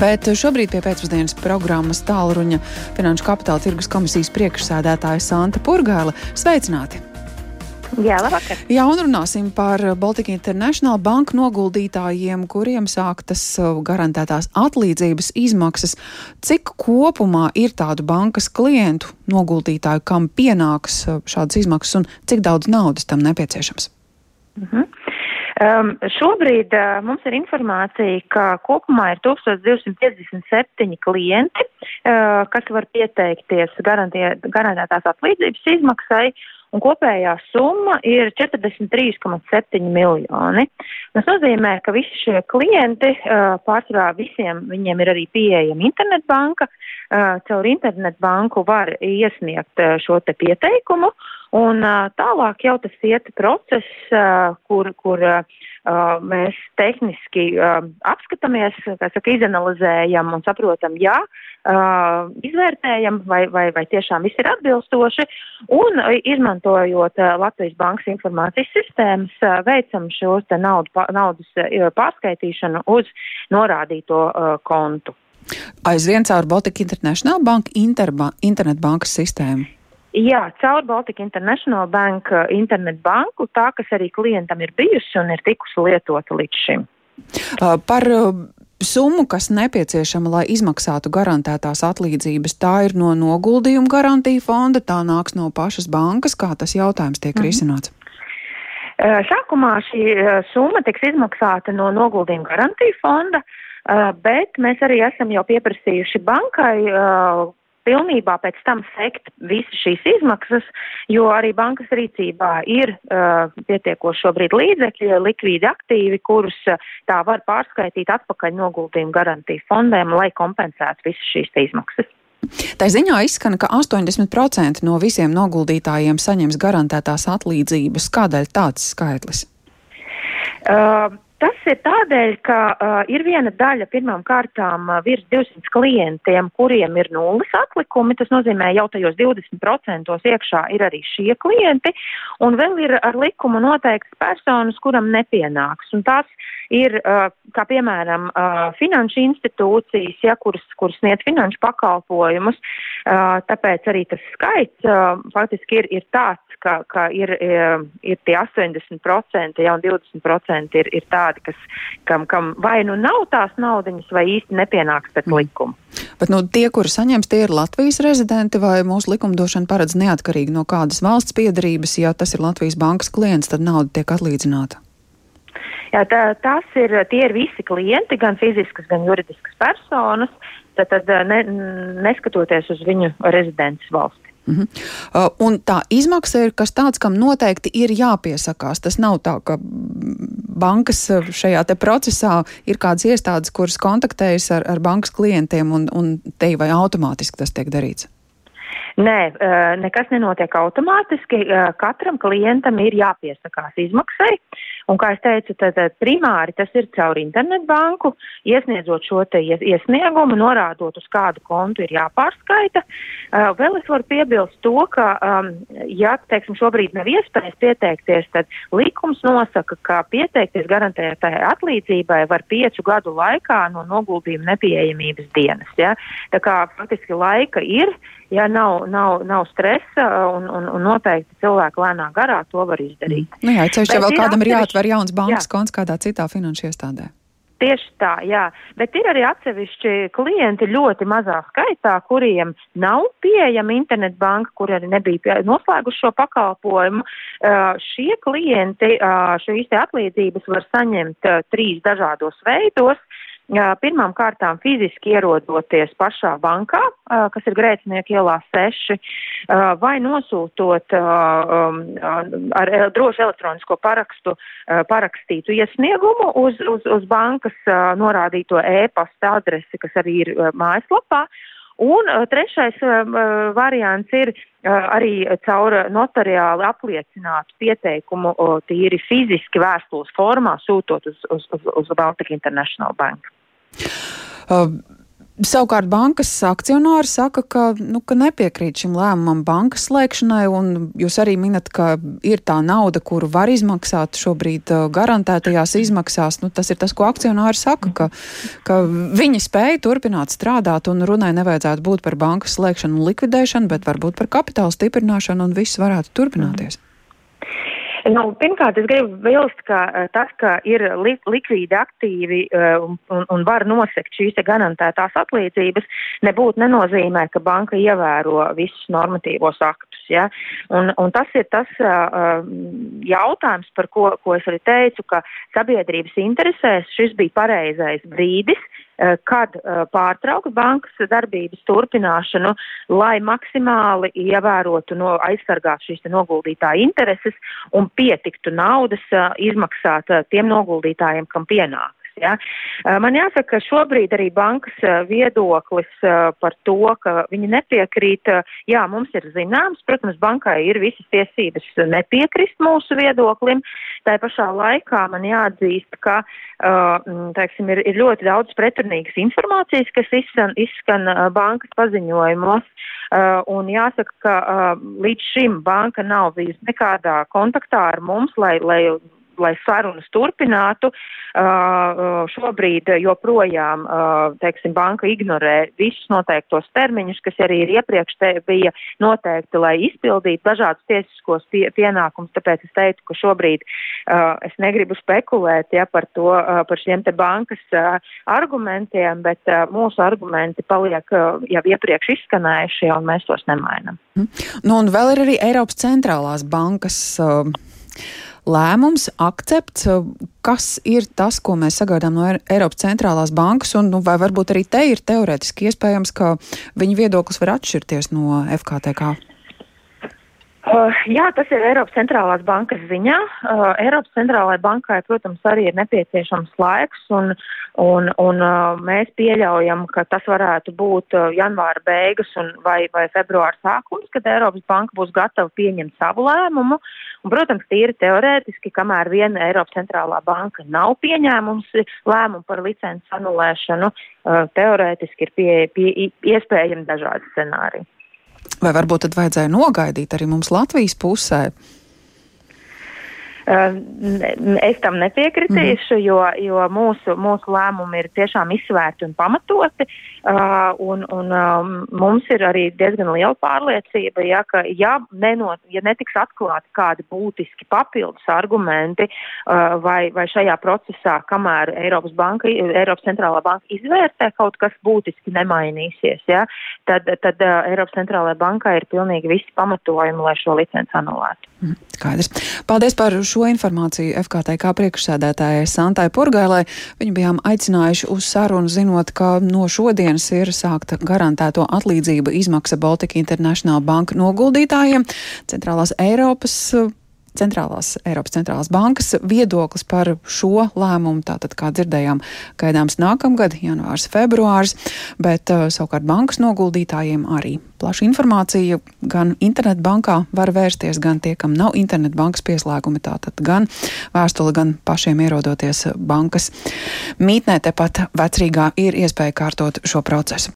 Bet šobrīd pie pēcpusdienas programmas tālruņa Finanšu kapitāla tirgus komisijas priekšsēdētāja Santa Purgāla. Sveicināti! Jā, labvakar. Jā, un runāsim par Baltika International banku noguldītājiem, kuriem sāktas uh, garantētās atlīdzības izmaksas. Cik kopumā ir tādu bankas klientu noguldītāju, kam pienāks uh, šādas izmaksas un cik daudz naudas tam nepieciešams? Uh -huh. Um, šobrīd uh, mums ir informācija, ka kopumā ir 1257 klienti, uh, kas var pieteikties garantētās atlīdzības izmaksai, un kopējā summa ir 43,7 miljoni. Tas nozīmē, ka visi šie klienti, uh, pārsvarā visiem viņiem ir arī pieejama internetbanka, uh, caur internetbanku var iesniegt uh, šo te pieteikumu. Un tālāk jau tas iet process, kur, kur mēs tehniski apskatāmies, saka, izanalizējam un saprotam, jā, izvērtējam, vai, vai, vai tiešām viss ir atbilstoši, un izmantojot Latvijas bankas informācijas sistēmas, veicam te naudu, naudas pārskaitīšanu uz norādīto kontu. Aizvien caur Baltic International Bank interba, internetbankas sistēmu. Jā, caur Baltic International Bank uh, internetbanku, tā, kas arī klientam ir bijusi un ir tikusi lietota līdz šim. Par summu, kas nepieciešama, lai izmaksātu garantētās atlīdzības, tā ir no noguldījuma garantija fonda, tā nāks no pašas bankas, kā tas jautājums tiek -hmm. risināts. Sākumā šī summa tiks izmaksāta no noguldījuma garantija fonda, bet mēs arī esam jau pieprasījuši bankai pilnībā pēc tam sekt visas šīs izmaksas, jo arī bankas rīcībā ir uh, pietiekoši šobrīd līdzekļi, likvīdi aktīvi, kurus uh, tā var pārskaitīt atpakaļ noguldījumu garantiju fondiem, lai kompensētu visas šīs izmaksas. Tā ziņā izskan, ka 80% no visiem noguldītājiem saņems garantētās atlīdzības. Kādēļ tāds skaitlis? Uh, Tas ir tādēļ, ka uh, ir viena daļa pirmām kārtām uh, virs 200 klientiem, kuriem ir nulles atlikumi. Tas nozīmē, jau tajos 20% iekšā ir arī šie klienti, un vēl ir ar likumu noteikts personas, kuram nepienāks. Un tās ir, kā piemēram, finanšu institūcijas, ja, kuras, kuras sniedz finanšu pakalpojumus. Tāpēc arī tas skaits faktiski ir, ir tāds, ka, ka ir, ir tie 80%, ja un 20% ir, ir tādi, kas, kam, kam vai nu nav tās naudiņas, vai īsti nepienāks pēc mm. likuma. Bet nu, tie, kuri saņems, tie ir Latvijas rezidenti, vai mūsu likumdošana paredz neatkarīgi no kādas valsts piedarības, ja tas ir Latvijas bankas klients, tad nauda tiek atlīdzināta? Jā, tā, tas ir, tie ir visi klienti, gan fiziskas, gan juridiskas personas, tad, tad ne, neskatoties uz viņu rezidents valsti. Uh -huh. uh, un tā izmaksa ir kas tāds, kam noteikti ir jāpiesakās. Tas nav tā, ka bankas uh, šajā procesā ir kādas iestādes, kuras kontaktējas ar, ar bankas klientiem, un, un te vai automātiski tas tiek darīts. Nē, uh, nekas nenotiek automātiski. Uh, katram klientam ir jāpiesakās izmaksai. Un, kā es teicu, tad primāri tas ir caur internetbanku, iesniedzot šo te iesniegumu, norādot, uz kādu kontu ir jāpārskaita. Uh, vēl es varu piebilst to, ka, um, ja, teiksim, šobrīd nav iespējas pieteikties, tad likums nosaka, ka pieteikties garantētajai atlīdzībai var piecu gadu laikā no noguldījuma nepieejamības dienas. Ja? Tā kā faktiski laika ir ja nav, nav, nav stresa un, un, un noteikti cilvēki lēnā garā to var izdarīt. Nu jā, ceļš, ja vēl kādam ir jāatver jauns bankas jā. konts kādā citā finanšu iestādē. Tieši tā, jā. Bet ir arī atsevišķi klienti ļoti mazā skaitā, kuriem nav pieejama internetbanka, kur arī nebija noslēguši šo pakalpojumu. Uh, šie klienti uh, šīs atlīdzības var saņemt uh, trīs dažādos veidos. Pirmām kārtām fiziski ierodoties pašā bankā, kas ir Grēcinieku ielā 6, vai nosūtot um, ar drošu elektronisko parakstu parakstītu iesniegumu uz, uz, uz bankas norādīto e-pasta adresi, kas arī ir mājaslapā. Un trešais variants ir arī caur notariāli apliecinātu pieteikumu tīri fiziski vēstules formā sūtot uz, uz, uz, uz Baltic International Bank. Uh, Savukārt bankas akcionāri saka, ka, nu, ka nepiekrīt šim lēmumam bankas slēgšanai, un jūs arī minat, ka ir tā nauda, kuru var izmaksāt šobrīd uh, garantētajās izmaksās. Nu, tas ir tas, ko akcionāri saka, ka, ka viņi spēja turpināt strādāt, un runai nevajadzētu būt par bankas slēgšanu un likvidēšanu, bet varbūt par kapitāla stiprināšanu, un viss varētu turpināties. Mm. Nu, pirmkārt, es gribu vilst, ka uh, tas, ka ir li likvīdi aktīvi uh, un, un var nosekt šīs garantētās atlīdzības, nebūtu nenozīmē, ka banka ievēro visus normatīvos aktus. Ja? Un, un tas ir tas uh, jautājums, par ko, ko es arī teicu, ka sabiedrības interesēs šis bija pareizais brīdis Eh, kad eh, pārtraukt bankas darbības turpināšanu, lai maksimāli ievērotu, no, aizsargātu šīs noguldītāju intereses un pietiktu naudas eh, izmaksāt tiem noguldītājiem, kam pienāk. Ja? Man jāsaka, ka šobrīd arī bankas viedoklis par to, ka viņi nepiekrīt, jā, mums ir zināms, protams, bankai ir visas tiesības nepiekrist mūsu viedoklim. Tā pašā laikā man jāatzīst, ka, teiksim, ir, ir ļoti daudz pretrunīgas informācijas, kas izskan, izskan bankas paziņojumos. Un jāsaka, ka līdz šim banka nav bijusi nekādā kontaktā ar mums, lai, lai lai sarunas turpinātu. Šobrīd joprojām, teiksim, banka ignorē visus noteiktos termiņus, kas arī ir iepriekš bija noteikti, lai izpildītu dažādus tiesiskos pie, pienākumus. Tāpēc es teiktu, ka šobrīd es negribu spekulēt ja, par to, par šiem te bankas argumentiem, bet mūsu argumenti paliek jau iepriekš izskanējuši, un mēs tos nemainam. Nu, un vēl ir arī Eiropas centrālās bankas. Uh, lēmums, akcepts, kas ir tas, ko mēs sagaidām no Eiropas centrālās bankas, un nu, vai varbūt arī te ir teorētiski iespējams, ka viņa viedoklis var atšķirties no FKTK? Uh, jā, tas ir Eiropas centrālās bankas ziņā. Uh, Eiropas centrālajai bankai, protams, arī ir nepieciešams laiks, un, un, un uh, mēs pieļaujam, ka tas varētu būt janvāra beigas un vai, vai februāra sākums, kad Eiropas banka būs gatava pieņemt savu lēmumu. Un, protams, tīri teorētiski, kamēr viena Eiropas centrālā banka nav pieņēmusi lēmumu par licences anulēšanu, teorētiski ir pie, pie, iespējami dažādi scenāriji. Vai varbūt tad vajadzēja nogaidīt arī mums Latvijas pusē? Es tam nepiekritīšu, mm jo, jo mūsu, mūsu lēmumi ir tiešām izsvērti un pamatoti. Un, un mums ir arī diezgan liela pārliecība, ja, ka ja, nenot, ja netiks atklāti kādi būtiski papildus argumenti vai, vai šajā procesā, kamēr Eiropas, banka, Eiropas centrālā banka izvērtē kaut kas būtiski nemainīsies, ja, tad, tad Eiropas centrālajai bankai ir pilnīgi visi pamatojumi, lai šo licenci anulētu. Mhm, skaidrs. Paldies par šo informāciju FKTK priekšsēdētājai Santai Purgailai. Viņu bijām aicinājuši uz sarunu, zinot, ka no šodienas ir sākta garantēto atlīdzību izmaksa Baltika International Banka noguldītājiem. Centrālās Eiropas centrālās, Eiropas centrālās bankas viedoklis par šo lēmumu. Tātad, kā dzirdējām, gaidāms nākamgad, janvārs, februārs, bet uh, savukārt bankas noguldītājiem arī plaša informācija. Gan internetbankā var vērsties, gan tie, kam nav internetbankas pieslēgumi, tātad gan vēstuli, gan pašiem ierodoties bankas mītnē, tepat vecrīgā ir iespēja kārtot šo procesu.